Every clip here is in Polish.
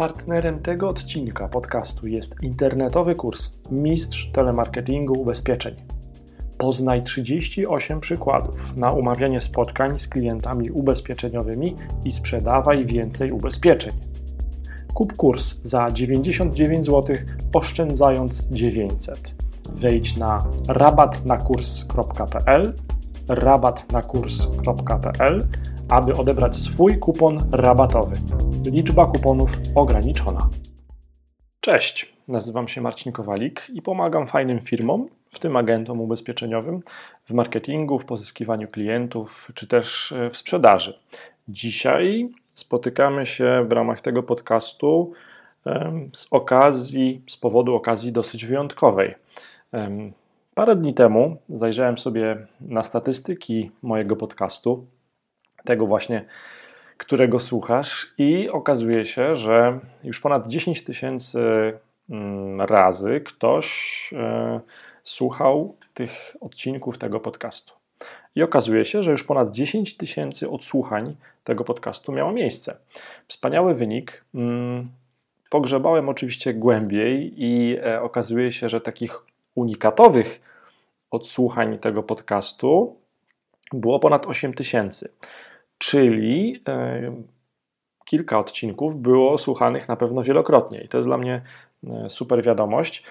Partnerem tego odcinka podcastu jest internetowy kurs Mistrz Telemarketingu Ubezpieczeń. Poznaj 38 przykładów na umawianie spotkań z klientami ubezpieczeniowymi i sprzedawaj więcej ubezpieczeń. Kup kurs za 99 zł, oszczędzając 900. Wejdź na rabatnakurs.pl rabatnakurs.pl aby odebrać swój kupon rabatowy. Liczba kuponów ograniczona. Cześć, nazywam się Marcin Kowalik i pomagam fajnym firmom, w tym agentom ubezpieczeniowym, w marketingu, w pozyskiwaniu klientów czy też e, w sprzedaży. Dzisiaj spotykamy się w ramach tego podcastu z okazji, z powodu okazji dosyć wyjątkowej. Parę dni temu zajrzałem sobie na statystyki mojego podcastu tego właśnie, którego słuchasz, i okazuje się, że już ponad 10 tysięcy mm, razy ktoś e, słuchał tych odcinków tego podcastu. I okazuje się, że już ponad 10 tysięcy odsłuchań tego podcastu miało miejsce. Wspaniały wynik. Mm, pogrzebałem oczywiście głębiej i e, okazuje się, że takich unikatowych odsłuchań tego podcastu było ponad 8 tysięcy czyli e, kilka odcinków było słuchanych na pewno wielokrotnie i to jest dla mnie e, super wiadomość.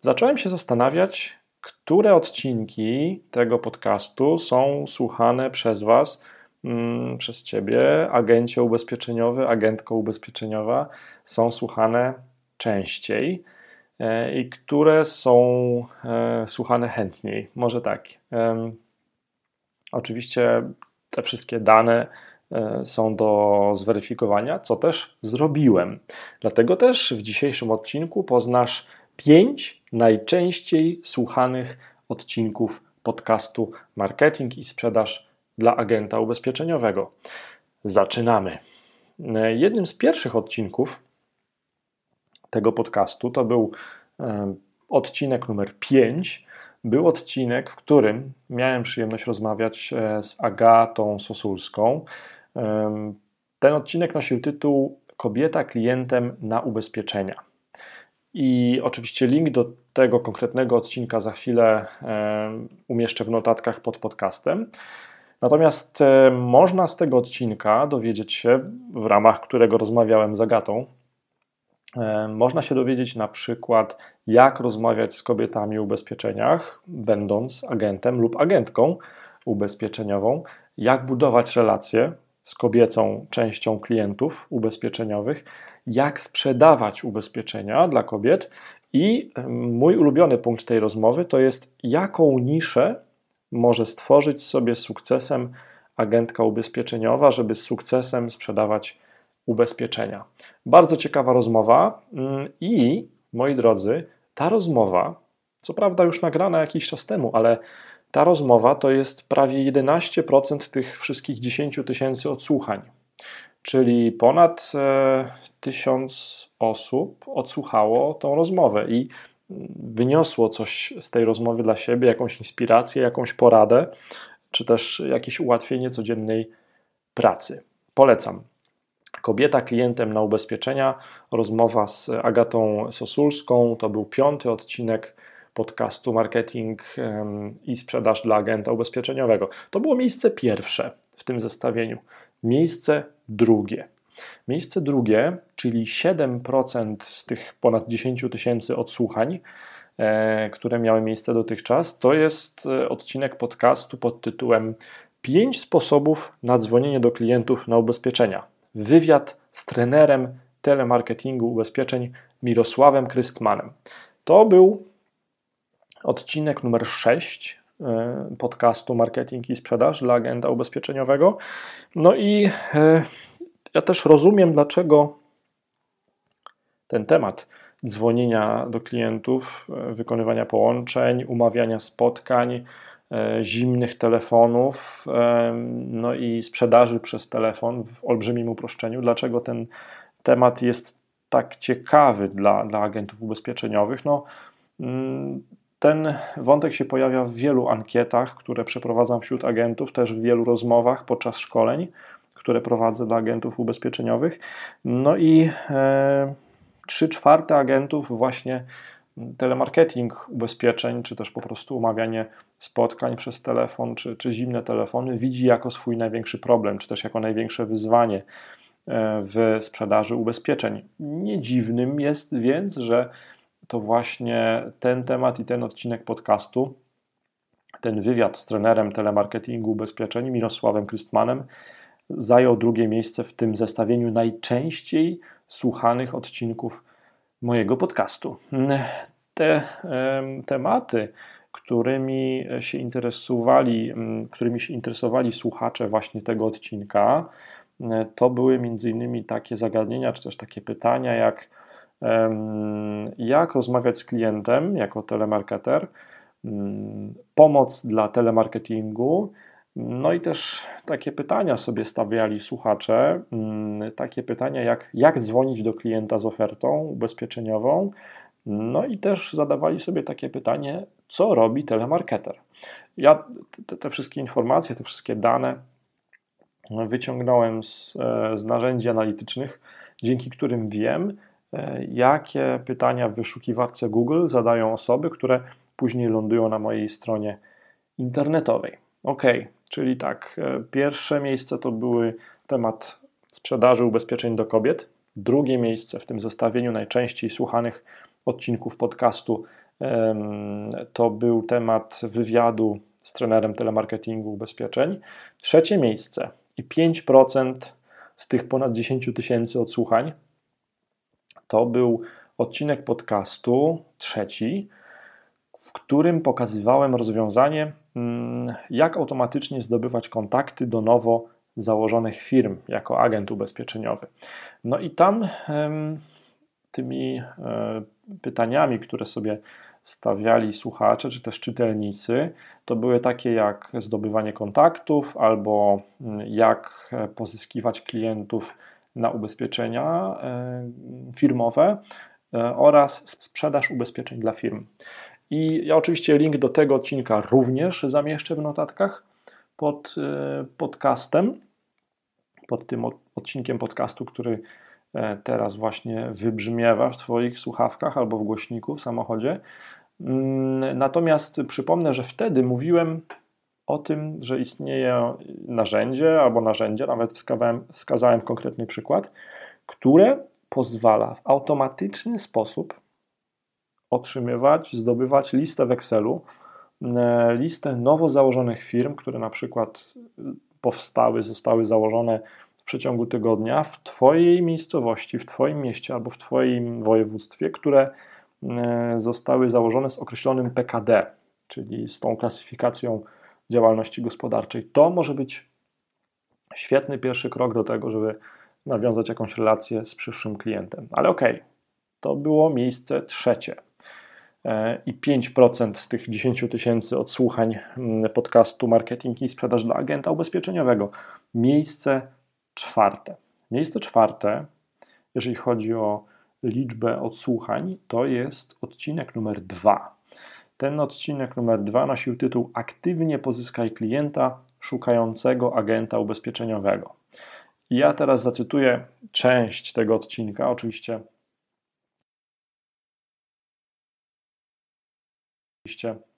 Zacząłem się zastanawiać, które odcinki tego podcastu są słuchane przez Was, mm, przez Ciebie, agencie ubezpieczeniowy, agentko ubezpieczeniowa, są słuchane częściej e, i które są słuchane chętniej. Może tak. Oczywiście te wszystkie dane e, są do zweryfikowania, co też zrobiłem. Dlatego też w dzisiejszym odcinku poznasz pięć najczęściej słuchanych odcinków podcastu Marketing i Sprzedaż dla agenta ubezpieczeniowego. Zaczynamy. E, jednym z pierwszych odcinków tego podcastu to był e, odcinek numer 5 był odcinek, w którym miałem przyjemność rozmawiać e, z Agatą Sosulską. Ten odcinek nosił tytuł Kobieta klientem na ubezpieczenia. I oczywiście link do tego konkretnego odcinka za chwilę umieszczę w notatkach pod podcastem. Natomiast e, można z tego odcinka dowiedzieć się, w ramach którego rozmawiałem z Agatą, można się dowiedzieć na przykład, jak rozmawiać z kobietami w ubezpieczeniach, będąc agentem lub agentką ubezpieczeniową, jak budować relacje z kobiecą częścią klientów ubezpieczeniowych, jak sprzedawać ubezpieczenia dla kobiet i mój ulubiony punkt tej rozmowy to jest, jaką niszę może stworzyć sobie sukcesem agentka ubezpieczeniowa, żeby z sukcesem sprzedawać ubezpieczenia. Bardzo ciekawa rozmowa mm, i moi drodzy, ta rozmowa, co prawda już nagrana jakiś czas temu, ale ta rozmowa to jest prawie 11% tych wszystkich 10 tysięcy odsłuchań. Czyli ponad e, tysiąc osób odsłuchało tą rozmowę i wyniosło coś z tej rozmowy dla siebie, jakąś inspirację, jakąś poradę, czy też jakieś ułatwienie codziennej pracy. Polecam. Kobieta klientem na ubezpieczenia, rozmowa z Agatą Sosulską. To był piąty odcinek podcastu Marketing i Sprzedaż dla agenta ubezpieczeniowego. To było miejsce pierwsze w tym zestawieniu. Miejsce drugie. Miejsce drugie, czyli 7% z tych ponad 10 tysięcy odsłuchań, e, które miały miejsce dotychczas, to jest e, odcinek podcastu pod tytułem 5 sposobów na dzwonienie do klientów na ubezpieczenia wywiad z trenerem telemarketingu ubezpieczeń Mirosławem Krystmanem. To był odcinek numer 6 e, podcastu Marketing i Sprzedaż dla agenta ubezpieczeniowego. No i e, ja też rozumiem, dlaczego ten temat dzwonienia do klientów, e, wykonywania połączeń, umawiania spotkań, zimnych telefonów, no i sprzedaży przez telefon w olbrzymim uproszczeniu. Dlaczego ten temat jest tak ciekawy dla, dla agentów ubezpieczeniowych? No, mm, ten wątek się pojawia w wielu ankietach, które przeprowadzam wśród agentów, też w wielu rozmowach podczas szkoleń, które prowadzę dla agentów ubezpieczeniowych. No i e, 3 czwarte agentów właśnie telemarketing ubezpieczeń, czy też po prostu umawianie spotkań przez telefon, czy, czy zimne telefony widzi jako swój największy problem, czy też jako największe wyzwanie e, w sprzedaży ubezpieczeń. Nie dziwnym jest więc, że to właśnie ten temat i ten odcinek podcastu, ten wywiad z trenerem telemarketingu ubezpieczeń Mirosławem Krystmanem zajął drugie miejsce w tym zestawieniu najczęściej słuchanych odcinków mojego podcastu. Te tematy, którymi się interesowali, którymi się interesowali słuchacze właśnie tego odcinka, to były między innymi takie zagadnienia, czy też takie pytania, jak jak rozmawiać z klientem jako telemarketer, pomoc dla telemarketingu, no i też takie pytania sobie stawiali słuchacze, mm, takie pytania jak jak dzwonić do klienta z ofertą ubezpieczeniową, no i też zadawali sobie takie pytanie, co robi telemarketer. Ja te, te wszystkie informacje, te wszystkie dane wyciągnąłem z, e, z narzędzi analitycznych, dzięki którym wiem, e, jakie pytania w wyszukiwarce Google zadają osoby, które później lądują na mojej stronie internetowej. Ok, czyli tak, e, pierwsze miejsce to były temat sprzedaży ubezpieczeń do kobiet. Drugie miejsce w tym zestawieniu najczęściej słuchanych odcinków podcastu to był temat wywiadu z trenerem telemarketingu ubezpieczeń. Trzecie miejsce i 5% z tych ponad 10 tysięcy odsłuchań to był odcinek podcastu trzeci, w którym pokazywałem rozwiązanie, jak automatycznie zdobywać kontakty do nowo założonych firm jako agent ubezpieczeniowy. No i tam tymi e, pytaniami, które sobie stawiali słuchacze czy też czytelnicy, to były takie jak zdobywanie kontaktów albo mm, jak pozyskiwać klientów na ubezpieczenia e, firmowe e, oraz sprzedaż ubezpieczeń dla firm. I ja oczywiście link do tego odcinka również zamieszczę w notatkach pod e, podcastem, pod tym odcinkiem podcastu, który e, teraz właśnie wybrzmiewa w Twoich słuchawkach albo w głośniku w samochodzie. Mm, natomiast przypomnę, że wtedy mówiłem o tym, że istnieje narzędzie albo narzędzie, nawet wskazałem, wskazałem konkretny przykład, które pozwala w automatyczny sposób otrzymywać, zdobywać listę w Excelu, e, listę nowo założonych firm, które na przykład powstały, zostały założone w przeciągu tygodnia w Twojej miejscowości, w Twoim mieście albo w Twoim województwie, które e, zostały założone z określonym PKD, czyli z tą klasyfikacją działalności gospodarczej. To może być świetny pierwszy krok do tego, żeby nawiązać jakąś relację z przyszłym klientem. Ale okej, okay, to było miejsce trzecie i 5% z tych 10 tysięcy odsłuchań mm, podcastu Marketing i Sprzedaż dla Agenta Ubezpieczeniowego. Miejsce czwarte. Miejsce czwarte, jeżeli chodzi o liczbę odsłuchań, to jest odcinek numer 2. Ten odcinek numer 2 nosił tytuł Aktywnie pozyskaj klienta szukającego agenta ubezpieczeniowego. Ja teraz zacytuję część tego odcinka, oczywiście oczywiście